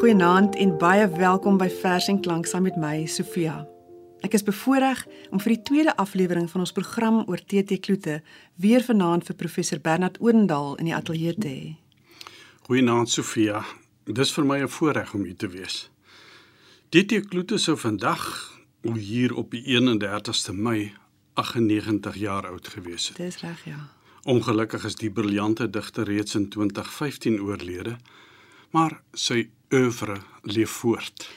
Goeienaand en baie welkom by Vers en Klank saam met my, Sofia. Ek is bevoorreg om vir die tweede aflewering van ons program oor TT Kloete weer vanaand vir professor Bernard Odendaal in die ateljee te hê. Goeienaand Sofia. Dis vir my 'n voorreg om hier te wees. TT Kloete sou vandag hier op die 31ste Mei 98 jaar oud gewees het. Dis reg, ja. Ongelukkig is die briljante digter reeds in 2015 oorlede, maar sy oeuvre leef voort.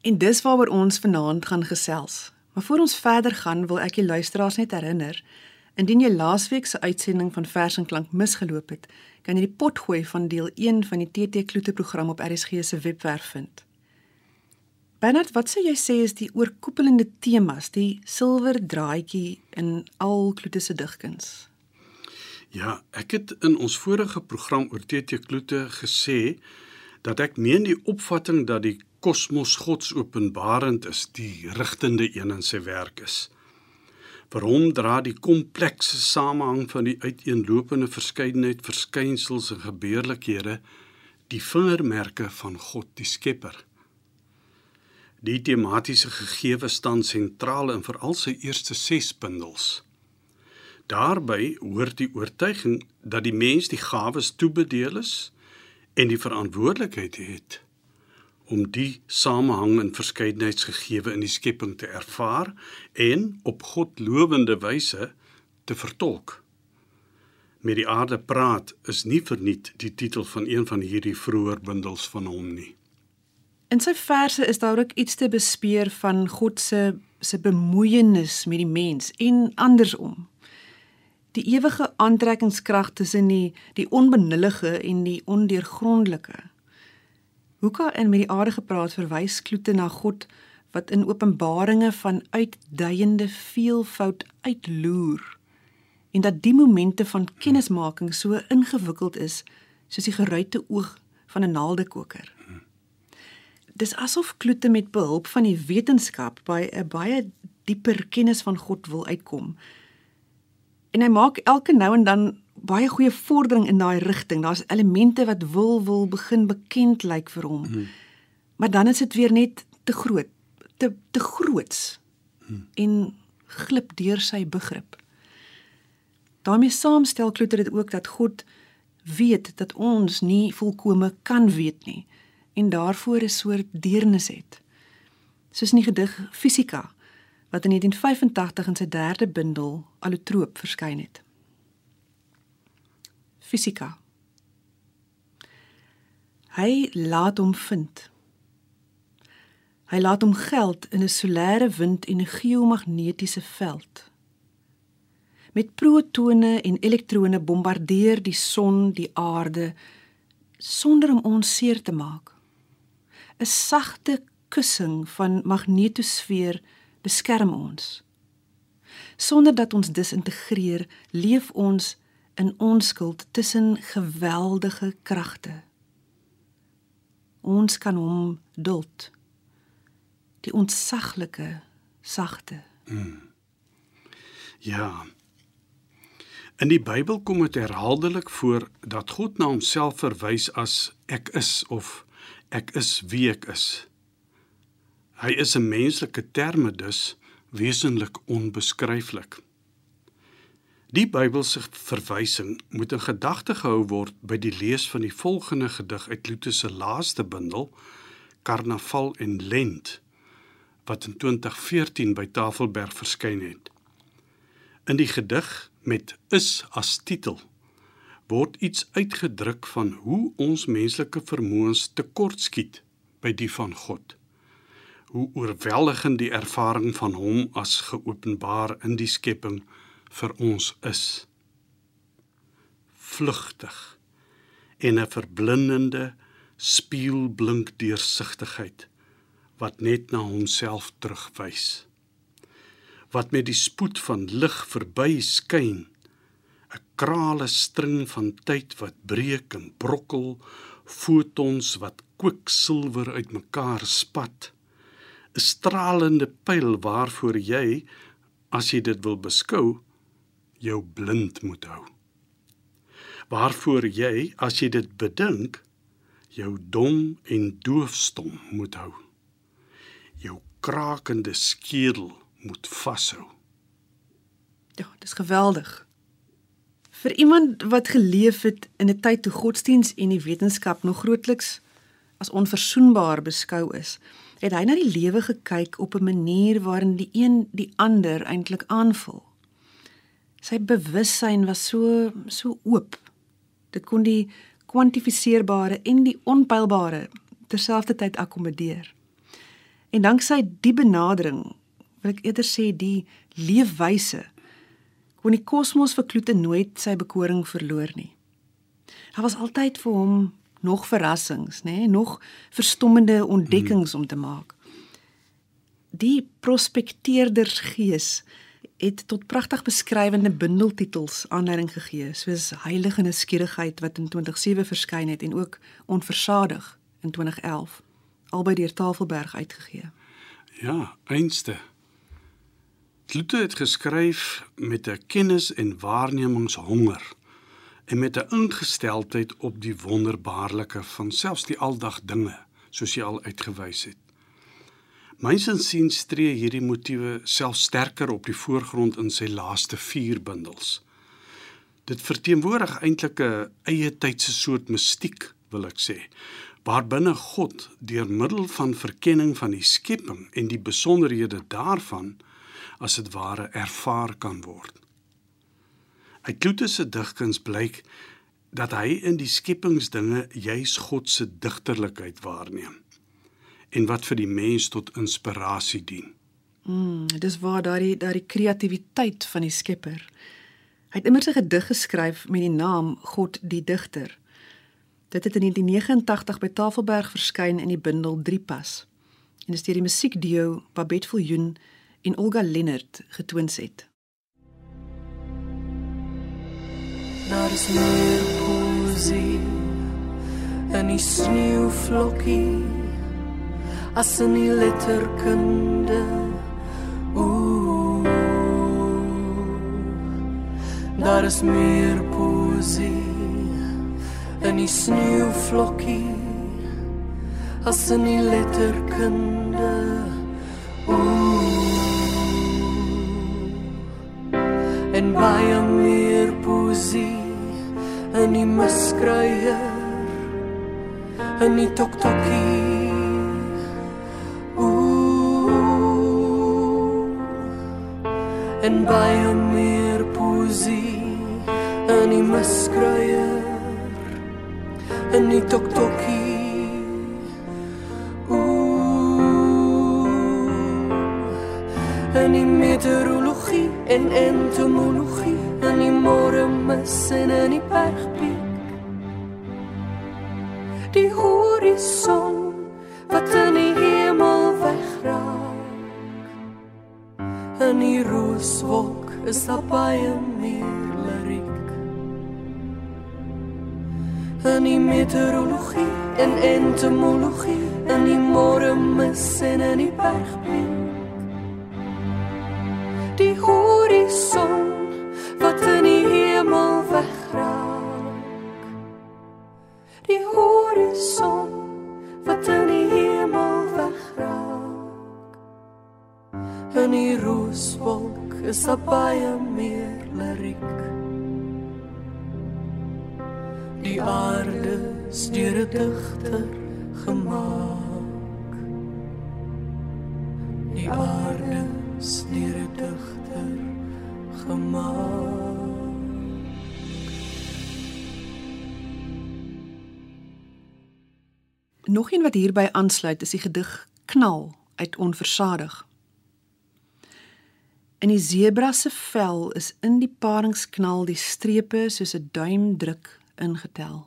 En dis waaroor ons vanaand gaan gesels. Maar voor ons verder gaan, wil ek die luisteraars net herinner, indien jy laasweek se uitsending van Vers en Klank misgeloop het, kan jy die potgooi van deel 1 van die TT Kloete program op RSG se webwerf vind. Bernard, wat sou jy sê is die oorkoepelende temas, die silwer draadjie in al Kloete se digkuns? Ja, ek het in ons vorige program oor TT Kloete gesê dat ek meen die opvatting dat die kosmos godsopenbarend is, die rigtende een in sy werk is. Vir hom dra die komplekse samehang van die uiteenlopende verskeidenheid verskynsels en gebeurlikhede die vingermerke van God die Skepper. Die tematiese gegewe staan sentraal in veral sy eerste 6 bundels. Daarby hoort die oortuiging dat die mens die gawes toebedeel is en die verantwoordelikheid het om die samehang en verskeidenheidsgegewe in die skepping te ervaar en op God lowende wyse te vertolk. Met die aarde praat is nie verniet die titel van een van hierdie vroeë bundels van hom nie. In sy verse is daar ook iets te bespeer van God se se bemoeienis met die mens en andersom. Die ewige aantrekkingskrag tussen die die onbenullige en die ondeurgrondelike. Hoeka in met die aarde gepraat verwys kloete na God wat in openbaringe van uitduiende veelvoud uitloer en dat die momente van kennismaking so ingewikkeld is soos die geruite oog van 'n naaldekoker. Dis asof kloete met behulp van die wetenskap by 'n baie dieper kennis van God wil uitkom. En hy maak elke nou en dan baie goeie vordering in daai rigting. Daar's elemente wat wil wil begin bekend lyk vir hom. Hmm. Maar dan is dit weer net te groot, te te groots. Hmm. En glip deur sy begrip. daarmee saamstel Kloete dit ook dat God weet dat ons nie volkome kan weet nie en daarvoor 'n soort deernis het. Soos in die gedig Fisika wat in 1985 in sy derde bundel Allotroop verskyn het. Fisika. Hy laat hom vind. Hy laat hom geld in 'n solêre wind en 'n geomagnetiese veld. Met protone en elektrone bombardeer die son die aarde sonder om ons seer te maak. 'n Sagte kussing van magnetosfeer beskerm ons. Sonder dat ons disintegreer, leef ons in onskuld tussen geweldige kragte. Ons kan hom duld. Die ontsaglike sagte. Mm. Ja. In die Bybel kom dit herhaaldelik voor dat God na homself verwys as ek is of ek is wie ek is. Hy is 'n menslike terme dus wesenlik onbeskryflik. Die Bybelse verwysing moet in gedagte gehou word by die lees van die volgende gedig uit Luther se laaste bundel Karnaval en Lent wat in 2014 by Tafelberg verskyn het. In die gedig met is as titel word iets uitgedruk van hoe ons menslike vermoëns tekortskiet by die van God. Hoe oorweldigend die ervaring van hom as geopenbaar in die skepping vir ons is. Vlugtig en 'n verblindende spieelblink deursigtigheid wat net na homself terugwys. Wat met die spoed van lig verby skyn 'n krale string van tyd wat breek en brokkel fotons wat kwiksilwer uitmekaar spat 'n stralende pyl waarvoor jy as jy dit wil beskou jou blind moet hou. Waarvoor jy as jy dit bedink jou dom en doofstom moet hou. Jou krakende skedel moet vashou. Ja, dis geweldig. Vir iemand wat geleef het in 'n tyd toe godsdiens en die wetenskap nog grootliks as onverzoenbaar beskou is, het hy na die lewe gekyk op 'n manier waarin die een die ander eintlik aanvul. Sy bewussyn was so so oop. Dit kon die kwantifiseerbare en die onpylbare terselfdertyd akkommodeer. En danksy die benadering, wil ek eerder sê die leefwyse, kon die kosmos vir Kloete nooit sy bekoring verloor nie. Daar was altyd vir hom nog verrassings, nê, nee? nog verstommende ontdekkings hmm. om te maak. Die prospekteerdersgees het tot pragtig beskrywende bundeltitels aanleiding gegee, soos Heilige Nuuskierigheid wat in 2007 verskyn het en ook Onversadig in 2011 albei deur Tafelberg uitgegee. Ja, einste. Klute het geskryf met 'n kennis en waarnemingshonger en met 'n ingesteldheid op die wonderbaarlike van selfs die aldag dinge, soos jy al uitgewys het. Mynsins sien stree hierdie motiewe self sterker op die voorgrond in sy laaste 4 bundels. Dit verteenwoordig eintlik 'n eie tydse soort mistiek, wil ek sê, waarbinne God deur middel van verkenning van die skepping en die besonderhede daarvan as dit ware ervaar kan word. Uit Kloete se digkuns blyk dat hy in die skepingsdinge juis God se digterlikheid waarneem en wat vir die mens tot inspirasie dien. Mm, dis waar daardie daardie kreatiwiteit van die Skepper. Hy het immers 'n gedig geskryf met die naam God die Digter. Dit het in 1989 by Tafelberg verskyn in die bundel 3 pas. En is deur die musiekduo Babette Viljoen en Olga Lennert getoons het. Daar is meer poesie in die sneeuvlokkie as in die letterkunde. Ooh. Daar is meer poesie in die sneeuvlokkie as in die letterkunde. Ooh. En in die toktokkie en baie meer poesie in die miskryer in die toktokkie en die meteorologie en entomologie in die môre mis en in die bergpiek horison wat in die hemel wegraak. In die rooswolk is daar baie meer liriek. In die meteorologie en entomologie in die môre mis en in die bergpiek die horison is daar baie meer liriek. Die aarde is deur 'n digter gemaak die aarde is deur 'n digter gemaak Nog een wat hierby aansluit is die gedig Knal uit Onversadig. In die sebra se vel is in die paringsknal die strepe soos 'n duimdruk ingetel.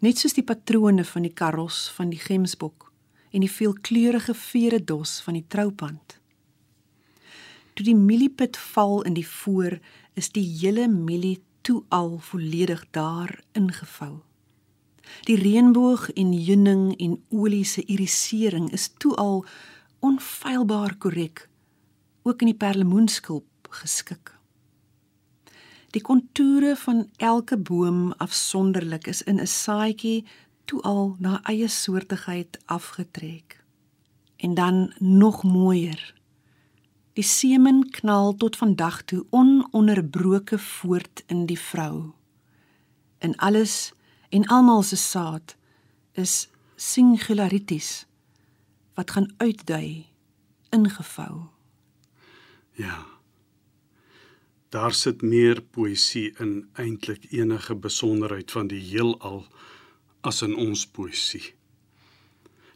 Net soos die patrone van die karos van die gemsbok en die veelkleurige vere dos van die troupand. Toe die mieliepit val in die voor, is die hele mielie toe al volledig daar ingevou. Die reënboog en heuning en olie se irisering is toe al onfeilbaar korrek ook in die perlemoenskulp geskik. Die kontoure van elke boom afsonderlik is in 'n saadjie toe al na eie soortigheid afgetrek. En dan nog mooier. Die semen knal tot vandag toe ononderbroke voort in die vrou. In alles en almal se saad is singularities wat gaan uitdui ingevou. Ja. Daar sit meer poësie in eintlik enige besonderheid van die heelal as in ons poësie.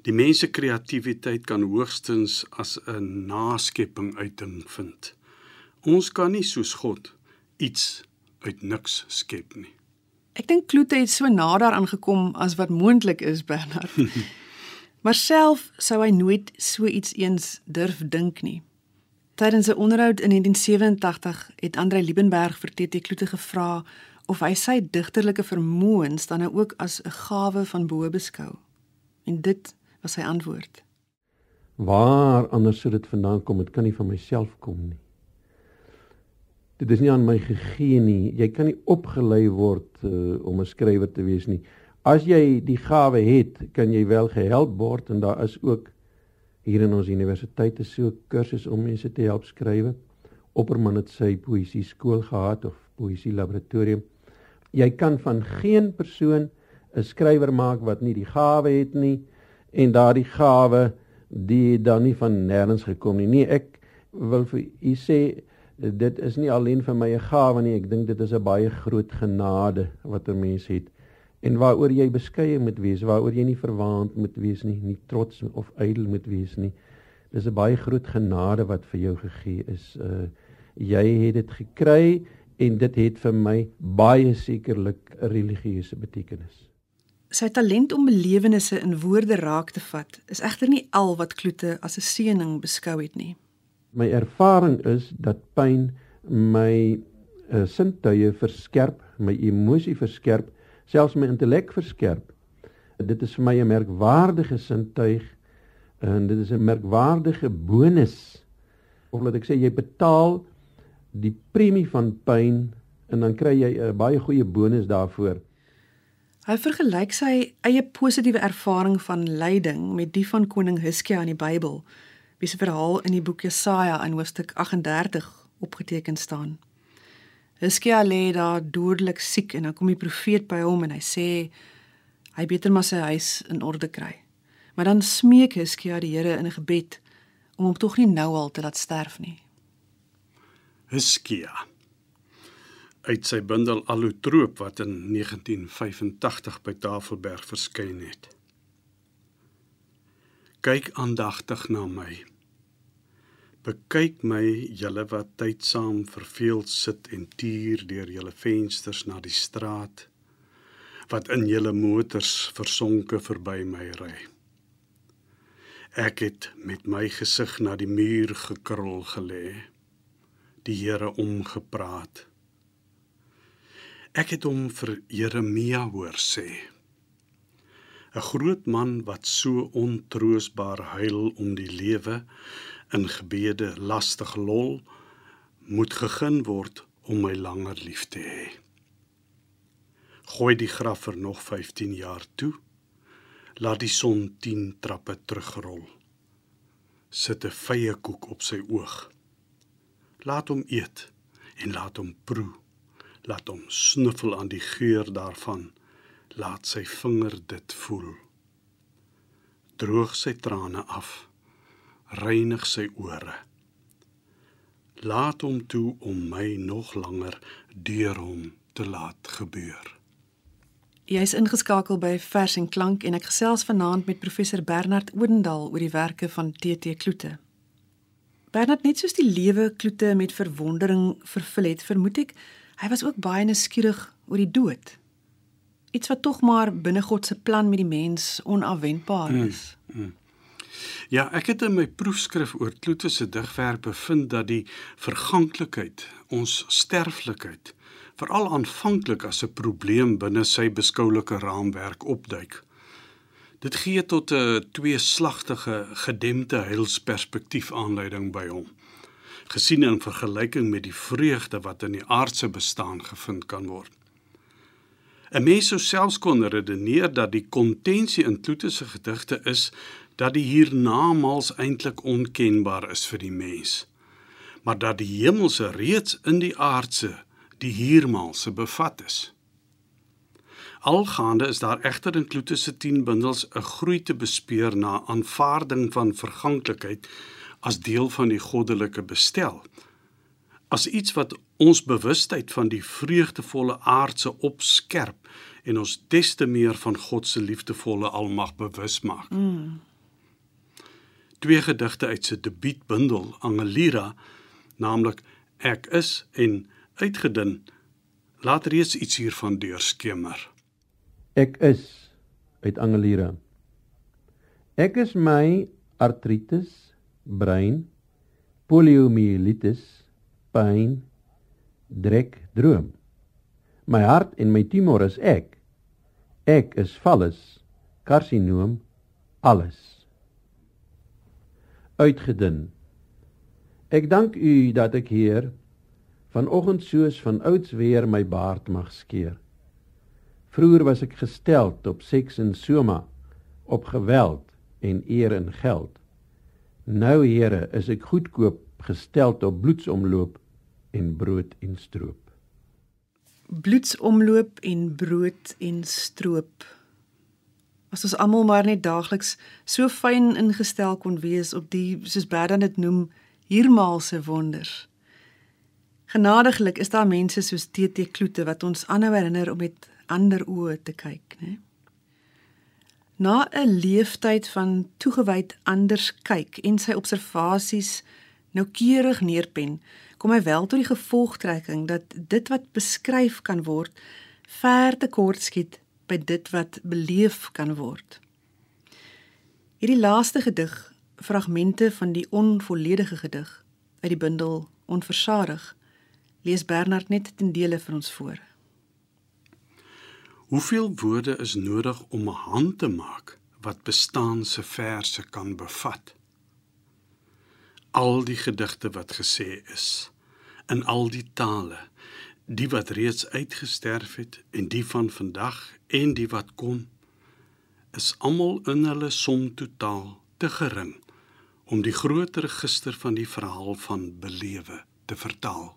Die mens se kreatiwiteit kan hoogstens as 'n naskepping uiting vind. Ons kan nie soos God iets uit niks skep nie. Ek dink Kloete het so na daaraan gekom as wat moontlik is, Bernard. maar self sou hy nooit so iets eens durf dink nie. Tydens 'n onderhoud in 1987 het Andre Liebenberg vir TT Kloete gevra of hy sy digterlike vermoëns dan nou ook as 'n gawe van bo beskou. En dit was sy antwoord. Waar anders sou dit vandaan kom? Dit kan nie van myself kom nie. Dit is nie aan my gegee nie. Jy kan nie opgelei word uh, om 'n skrywer te wees nie. As jy die gawe het, kan jy wel gehelp word en daar is ook hier in ons universiteit 'n so kursus om mense te help skrywe. Opperman het sy poësie skool gehad of poësie laboratorium. Jy kan van geen persoon 'n skrywer maak wat nie die gawe het nie en daardie gawe die dan nie van nêrens gekom nie. Nee, ek wil vir u sê dit is nie alleen vir my 'n gawe nie, ek dink dit is 'n baie groot genade wat 'n mens het en waaroor jy beskeie moet wees, waaroor jy nie verwaand moet wees nie, nie trots of ydel moet wees nie. Dis 'n baie groot genade wat vir jou gegee is. Uh jy het dit gekry en dit het vir my baie sekerlik 'n religieuse betekenis. Sy talent om belewennisse in woorde raak te vat, is egter nie al wat Kloete as 'n seëning beskou het nie. My ervaring is dat pyn my uh, sintuie verskerp, my emosie verskerp selfs my intellek verskerp. Dit is vir my 'n merkwaardige sintuig en dit is 'n merkwaardige bonus. Of laat ek sê jy betaal die premie van pyn en dan kry jy 'n baie goeie bonus daarvoor. Hy vergelyk sy eie positiewe ervaring van lyding met die van koning Hizkia in die Bybel, wie se verhaal in die boek Jesaja in hoofstuk 38 opgeteken staan. Hiskia lê daar dodelik siek en dan kom die profeet by hom en hy sê hy beter maar sy huis in orde kry. Maar dan smeek Hiskia die Here in 'n gebed om hom tog nie nou al te laat sterf nie. Hiskia uit sy bundel Allotroop wat in 1985 by Tafelberg verskyn het. Kyk aandagtig na my. Bekyk my julle wat tydsaam verveeld sit en tuur deur julle vensters na die straat wat in julle motors versonke verby my ry. Ek het met my gesig na die muur gekrul gelê. Die Here omgepraat. Ek het hom vir Jeremia hoor sê. 'n Groot man wat so ontroosbaar huil om die lewe in gebede lastig lol moet gegeen word om my langer lief te hê. Gooi die graf vir nog 15 jaar toe. Laat die son 10 trappe terugrol. Sit 'n vye koek op sy oog. Laat hom eet en laat hom proe. Laat hom snuffel aan die geur daarvan. Laat sy vinger dit voel. Droog sy trane af reinig sy ore. Laat hom toe om my nog langer deur hom te laat gebeur. Jy is ingeskakel by Vers en Klank en ek gesels vanaand met professor Bernard Odendaal oor die werke van TT Kloete. Bernard net soos die lewe Kloete met verwondering vervul het, vermoed ek hy was ook baie nuuskierig oor die dood. Iets wat tog maar binne God se plan met die mens onafwendbaar is. Mm, mm. Ja, ek het in my proefskrif oor Kloete se digwerk bevind dat die verganklikheid, ons sterflikheid, veral aanvanklik as 'n probleem binne sy beskouelike raamwerk opduik. Dit gee tot 'n tweeslagtige gedempte heilsperspektief aanleiding by hom gesien in vergelyking met die vreugde wat in die aardse bestaan gevind kan word. 'n Mens sou selfs kon redeneer dat die kontensie in Kloete se gedigte is dat die hiernamaals eintlik onkenbaar is vir die mens, maar dat die hemelse reeds in die aardse, die hiermaalse bevat is. Algaande is daar egter in Kloete se 10 bundels 'n groei te bespeur na aanvaarding van verganklikheid as deel van die goddelike bestel. As iets wat ons bewustheid van die vreugdevolle aardse opskerp en ons des te meer van God se liefdevolle almag bewus maak. Mm. Twee gedigte uit sy debuutbundel Angelira, naamlik Ek is en Uitgedun, laat reeds iets hiervan deurskemer. Ek is uit Angelira. Ek is my artritis, brein, poliomielitis, pyn, drek, droom. My hart en my tumor is ek. Ek is vallus, karsinoom, alles. Uitgedun. Ek dank u dat ek hier vanoggend soos van ouds weer my baard mag skeer. Vroeger was ek gesteld op seks en soma, op geweld en eer en geld. Nou, Here, is ek goedkoop gesteld op bloedsomloop en brood en stroop. Bloedsomloop en brood en stroop. As ons almal maar net daagliks so fyn ingestel kon wees op die soos Berdan dit noem hiermaalse wonders. Genadiglik is daar mense soos TT Kloete wat ons aanhou herinner om met ander oë te kyk, né? Na 'n leeftyd van toegewyd anders kyk en sy observasies noukeurig neerpen, kom hy wel tot die gevolgtrekking dat dit wat beskryf kan word ver te kort skiet by dit wat beleef kan word. Hierdie laaste gedig, fragmente van die onvolledige gedig uit die bundel Onversadig, lees Bernard net ten dele vir ons voor. Hoeveel woorde is nodig om 'n hand te maak wat bestaanse verse kan bevat? Al die gedigte wat gesê is in al die tale, die wat reeds uitgesterf het en die van vandag en die wat kom, is almal in hulle som totaal te gering om die groot register van die verhaal van belewe te vertaal.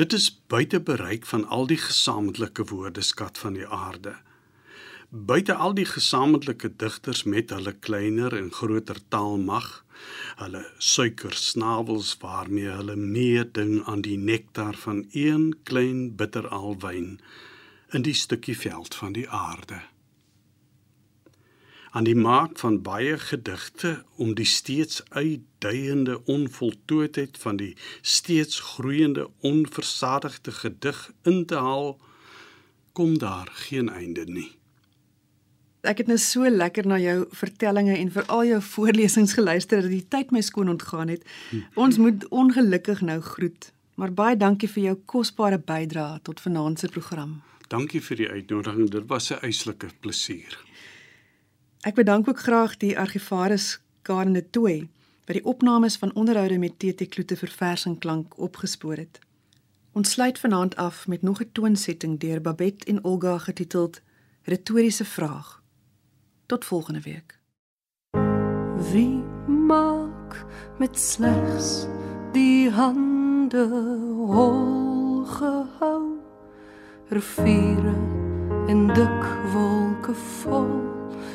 Dit is buite bereik van al die gesamentlike woordeskat van die aarde. Buite al die gesamentlike digters met hulle kleiner en groter taalmag, hulle suikersnavels waarmee hulle meeding aan die nektar van een klein bitter alwyn in die stukkie veld van die aarde aan die maak van baie gedigte om die steeds uitduiende onvoltooidheid van die steeds groeiende onversadigde gedig in te haal kom daar geen einde nie Ek het nou so lekker na jou vertellings en veral jou voorlesings geluister dat die tyd my skoon ontgaan het. Ons moet ongelukkig nou groet, maar baie dankie vir jou kosbare bydrae tot vanaand se program. Dankie vir die uitnodiging. Dit was 'n eislike plesier. Ek bedank ook graag die argivaris Karen de Tooi wat die opnames van onderhoude met TT Kloete vir vers en klank opgespoor het. Ons sluit vanaand af met nog 'n toonsetting deur Babette en Olga getiteld Retoriese vraag. Tot volgende week. Wie maak met slegs die hande hol gehou riviere en dik wolke vol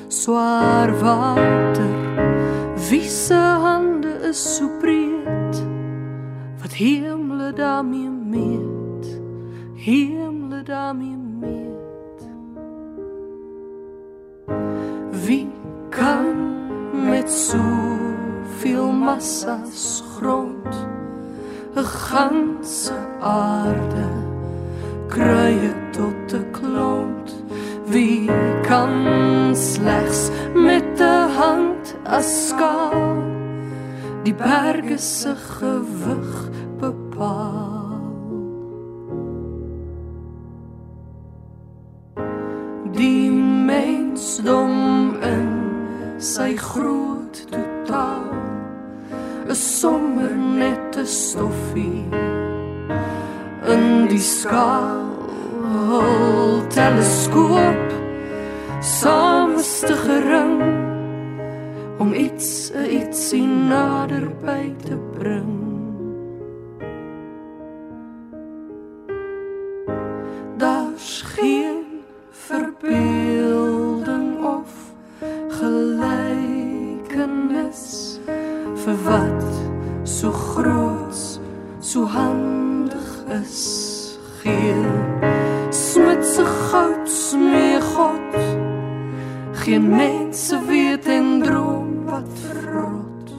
swaar water. Wie se hande is so breed? Wat hemle daarmee meet. Hemle daarmee meet. Wie kan met so veel massas grond 'n ganse aarde kruie tot 'n klont Wie kan slegs met 'n hand as skaal die berge se gewig bepaal? Die mensdom in sy groot totaal is sommer net 'n stoffie in die skaal. Teleskoop saam is te gering om iets ietsie naderby te bring. Daar's geen verbeelding of gelykenis vir wat so groot so handig is geel smutse goud smee god. Geen mense weet en droom wat verrot.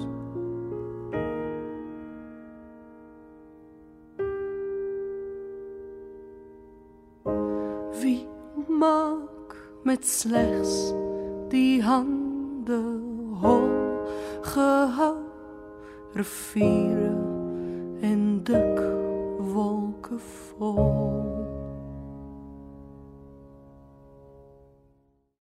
Wie maak met slegs die hande hol? Gehou riviere en dik wolke vol